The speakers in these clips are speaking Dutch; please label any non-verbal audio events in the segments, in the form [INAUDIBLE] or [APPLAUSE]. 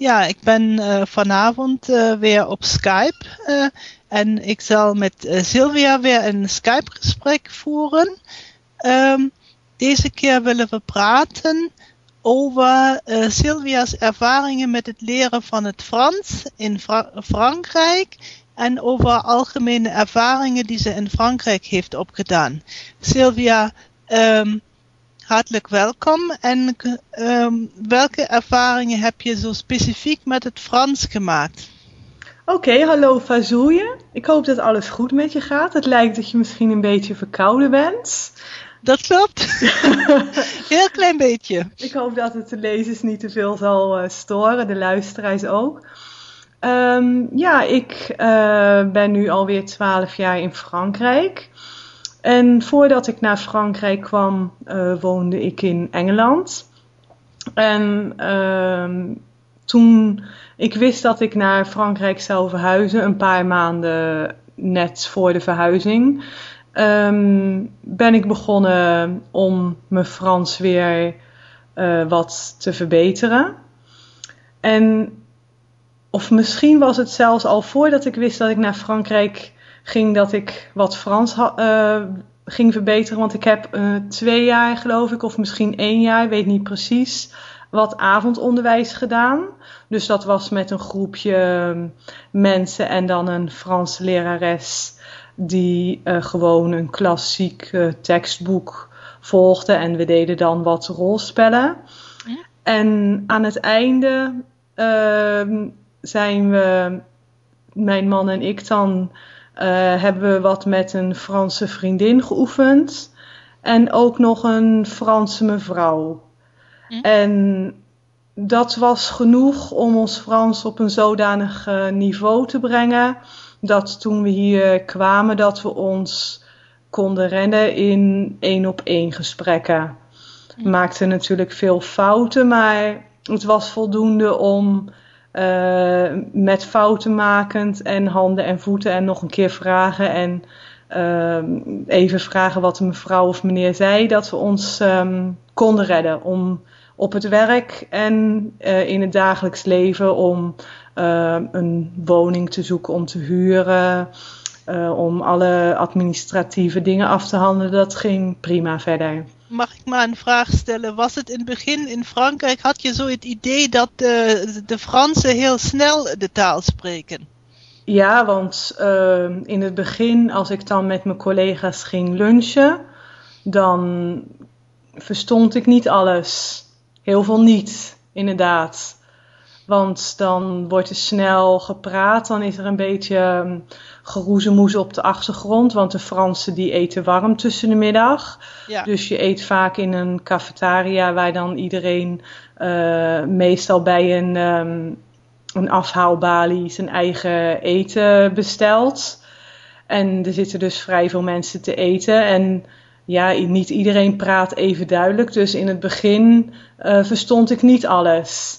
Ja, ik ben uh, vanavond uh, weer op Skype uh, en ik zal met Sylvia weer een Skype-gesprek voeren. Um, deze keer willen we praten over Sylvia's ervaringen met het leren van het Frans in Fra Frankrijk en over algemene ervaringen die ze in Frankrijk heeft opgedaan. Sylvia, um, hartelijk welkom. En um, welke ervaringen heb je zo specifiek met het Frans gemaakt? Oké, okay, hallo Fazouille. Ik hoop dat alles goed met je gaat. Het lijkt dat je misschien een beetje verkouden bent. Dat klopt. [LAUGHS] Heel klein beetje. Ik hoop dat het de lezers niet te veel zal uh, storen, de luisteraars ook. Um, ja, ik uh, ben nu alweer twaalf jaar in Frankrijk. En voordat ik naar Frankrijk kwam, uh, woonde ik in Engeland. En uh, toen ik wist dat ik naar Frankrijk zou verhuizen, een paar maanden net voor de verhuizing, um, ben ik begonnen om mijn Frans weer uh, wat te verbeteren. En of misschien was het zelfs al voordat ik wist dat ik naar Frankrijk ging dat ik wat Frans uh, ging verbeteren. Want ik heb uh, twee jaar, geloof ik, of misschien één jaar, weet niet precies, wat avondonderwijs gedaan. Dus dat was met een groepje ehm, mensen en dan een Franse lerares die uh, gewoon een klassiek tekstboek volgde. En we deden dan wat rolspellen. Ja. En aan het einde ehm, zijn we, mijn man en ik dan hebben we wat met een Franse vriendin geoefend. En ook nog een Franse mevrouw. Hm? En dat was genoeg om ons Frans op een zodanig uh, niveau te brengen. Dat toen we hier kwamen, dat we ons konden rennen in één op één gesprekken. We hm? maakten natuurlijk veel fouten, maar het was voldoende om uh, met fouten makend en handen en voeten en nog een keer vragen en uh, even vragen wat de mevrouw of meneer zei, dat we ons um, konden redden om op het werk en uh, in het dagelijks leven om een woning te zoeken om te huren, om alle administratieve dingen af te handelen. Dat ging prima verder mag ik maar een vraag stellen? Was het in het begin in Frankrijk, had je zo het idee dat de, de Fransen heel snel de taal spreken? Ja, want uh, in het begin, als ik dan met mijn collega's ging lunchen, dan verstond ik niet alles. Heel veel niet, inderdaad. Want dan wordt er snel gepraat, dan is er een beetje ehm, geroezemoes op de achtergrond. Want de Fransen die eten warm tussen de middag. Ja. Dus je eet vaak in een cafetaria waar dan iedereen uh, meestal bij een, um, een afhaalbalie zijn eigen eten bestelt. En er zitten dus vrij veel mensen te eten. En ja, niet iedereen praat even duidelijk. Dus in het begin uh, verstond ik niet alles.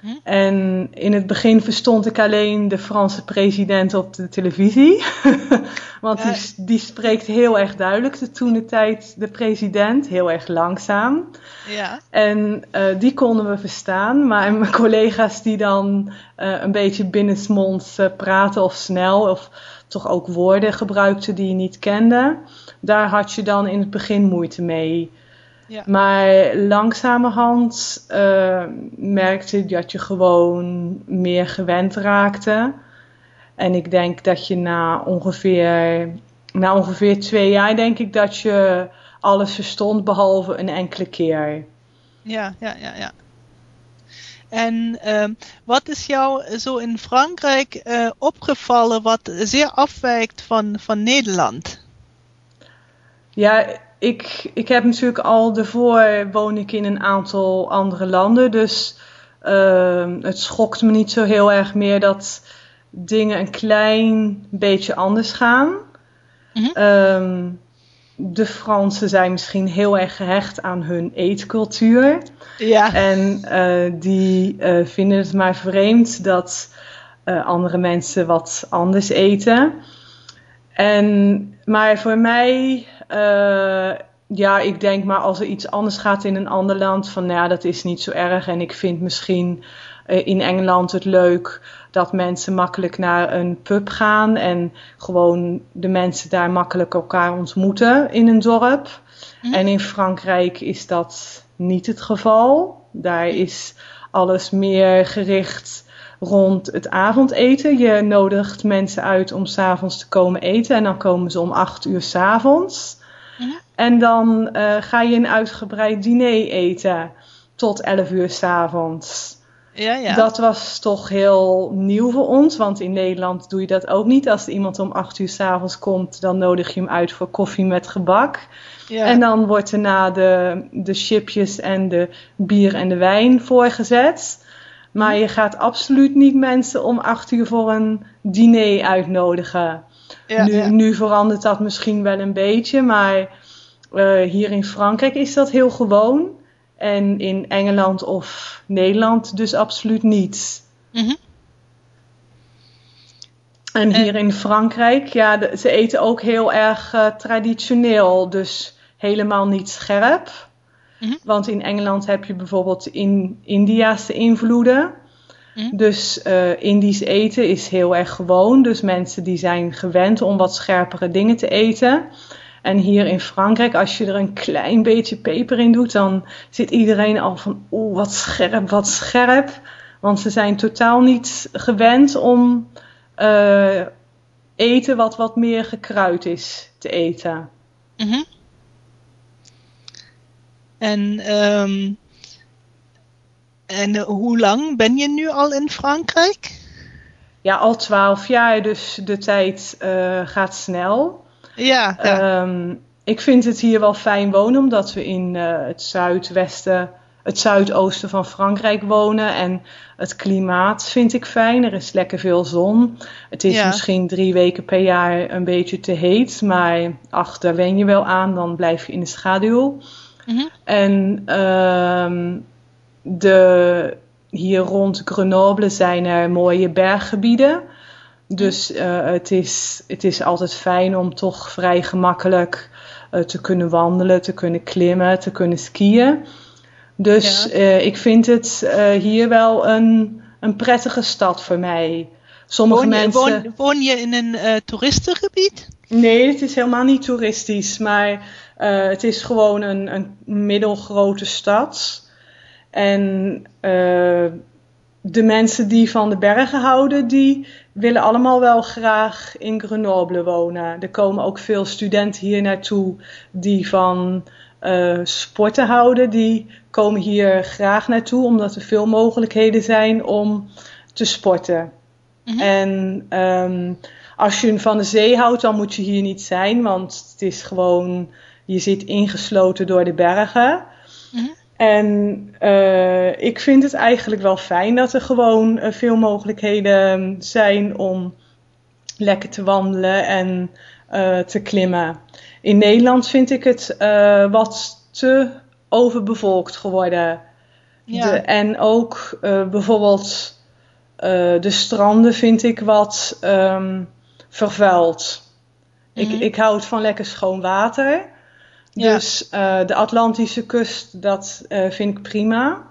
Hm? En in het begin verstond ik alleen de Franse president op de televisie. [LAUGHS] Want die, die spreekt heel erg duidelijk. De toen de tijd de president, heel erg langzaam. Ja. En uh, die konden we verstaan. Maar [LAUGHS] mijn collega's die dan uh, een beetje binnensmonds uh, praten of snel. Of toch ook woorden gebruikten die je niet kende. Daar had je dan in het begin moeite mee. Ja. Maar langzamerhand uh, merkte ik dat je gewoon meer gewend raakte. En ik denk dat je na ongeveer, na ongeveer twee jaar, denk ik dat je alles verstond, behalve een enkele keer. Ja, ja, ja, ja. En uh, wat is jou zo in Frankrijk uh, opgevallen wat zeer afwijkt van, van Nederland? Ja, ik, ik heb natuurlijk al daarvoor woon ik in een aantal andere landen. Dus uh, het schokt me niet zo heel erg meer dat dingen een klein beetje anders gaan. Mm-hmm. Um, de Fransen zijn misschien heel erg gehecht aan hun eetcultuur. Ja. En uh, die uh, vinden het maar vreemd dat uh, andere mensen wat anders eten. En, maar voor mij uh, ja, ik denk maar als er iets anders gaat in een ander land, van nou ja, dat is niet zo erg. En ik vind misschien uh, in Engeland het leuk dat mensen makkelijk naar een pub gaan en gewoon de mensen daar makkelijk elkaar ontmoeten in een dorp. Mm. En in Frankrijk is dat niet het geval. Daar is alles meer gericht rond het avondeten. Je nodigt mensen uit om s'avonds te komen eten en dan komen ze om acht uur s'avonds. Mm. En dan uh, ga je een uitgebreid diner eten tot elf uur s'avonds. Ja, ja. Dat was toch heel nieuw voor ons, want in Nederland doe je dat ook niet. Als iemand om acht uur s'avonds komt, dan nodig je hem uit voor koffie met gebak. Ja. En dan wordt er na de, de chipjes en de bier en de wijn voorgezet. Maar je gaat absoluut niet mensen om acht uur voor een diner uitnodigen. Ja, nu, nu verandert dat misschien wel een beetje, maar uh, hier in Frankrijk is dat heel gewoon. En in Engeland of Nederland dus absoluut niet. Mm -hmm. En hier in Frankrijk, ja, de, ze eten ook heel erg uh, traditioneel. Dus helemaal niet scherp. Mm -hmm. Want in Engeland heb je bijvoorbeeld in Indiaanse invloeden. Mm -hmm. Dus uh, Indisch eten is heel erg gewoon. Dus mensen die zijn gewend om wat scherpere dingen te eten. En hier in Frankrijk, als je er een klein beetje peper in doet, dan zit iedereen al van, oeh, wat scherp, wat scherp. Want ze zijn totaal niet gewend om uh, eten wat wat meer gekruid is te eten. Mm -hmm. En, um, en hoe lang ben je nu al in Frankrijk? Ja, al twaalf jaar, dus de tijd uh, gaat snel. Ja. ja. Um, ik vind het hier wel fijn wonen, omdat we in uh, het zuidwesten, het zuidoosten van Frankrijk wonen. En het klimaat vind ik fijn. Er is lekker veel zon. Het is ja. misschien drie weken per jaar een beetje te heet, maar ach, daar wen je wel aan. Dan blijf je in de schaduw. Mm -hmm. En um, de, hier rond Grenoble zijn er mooie berggebieden. Dus uh, het, is, het is altijd fijn om toch vrij gemakkelijk uh, te kunnen wandelen, te kunnen klimmen, te kunnen skiën. Dus ja. uh, ik vind het hier wel een, een prettige stad voor mij. Sommige woon je, mensen... woon, woon je in een toeristengebied? Nee, het is helemaal niet toeristisch, maar het is gewoon een, een middelgrote stad. En de mensen die van de bergen houden, die willen allemaal wel graag in Grenoble wonen. Er komen ook veel studenten hier naartoe die van uh, sporten houden. Die komen hier graag naartoe omdat er veel mogelijkheden zijn om te sporten. Mm -hmm. En um, als je van de zee houdt, dan moet je hier niet zijn, want het is gewoon, je zit ingesloten door de bergen. En uh, ik vind het eigenlijk wel fijn dat er gewoon uh, veel mogelijkheden zijn om lekker te wandelen en uh, te klimmen. In Nederland vind ik het wat te overbevolkt geworden. Ja. De, en ook bijvoorbeeld de stranden vind ik wat um, vervuild. Mm -hmm. ik, ik houd van lekker schoon water. Ja. Dus uh, de Atlantische kust, dat uh, vind ik prima.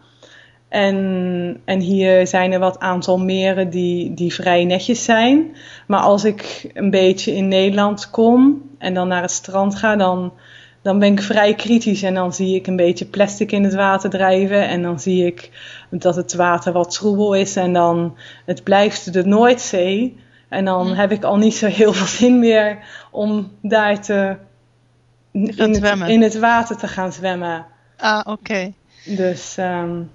En, en hier zijn er wat aantal meren die, die vrij netjes zijn. Maar als ik een beetje in Nederland kom en dan naar het strand ga, dan, dan ben ik vrij kritisch. En dan zie ik een beetje plastic in het water drijven. En dan zie ik dat het water wat troebel is. En dan het blijft de Noordzee. En dan hm. heb ik al niet zo heel veel zin meer om daar te in het, in het, water te gaan zwemmen. Ah, oké. Okay. Dus. Um...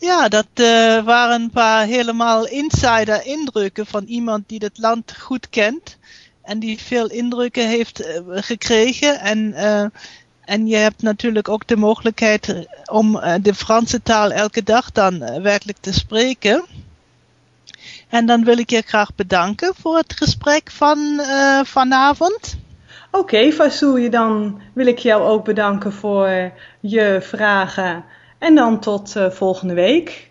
Ja, dat uh, waren een paar helemaal insider indrukken van iemand die het land goed kent. En die veel indrukken heeft uh, gekregen. En, uh, en je hebt natuurlijk ook de mogelijkheid om de Franse taal elke dag dan werkelijk te spreken. En dan wil ik je graag bedanken voor het gesprek van vanavond. Oké, okay, Fasouje, dan wil ik jou ook bedanken voor je vragen. En dan tot uh, volgende week.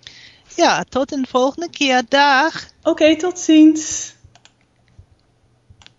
Ja, tot een volgende keer. Dag. Oké, okay, tot ziens.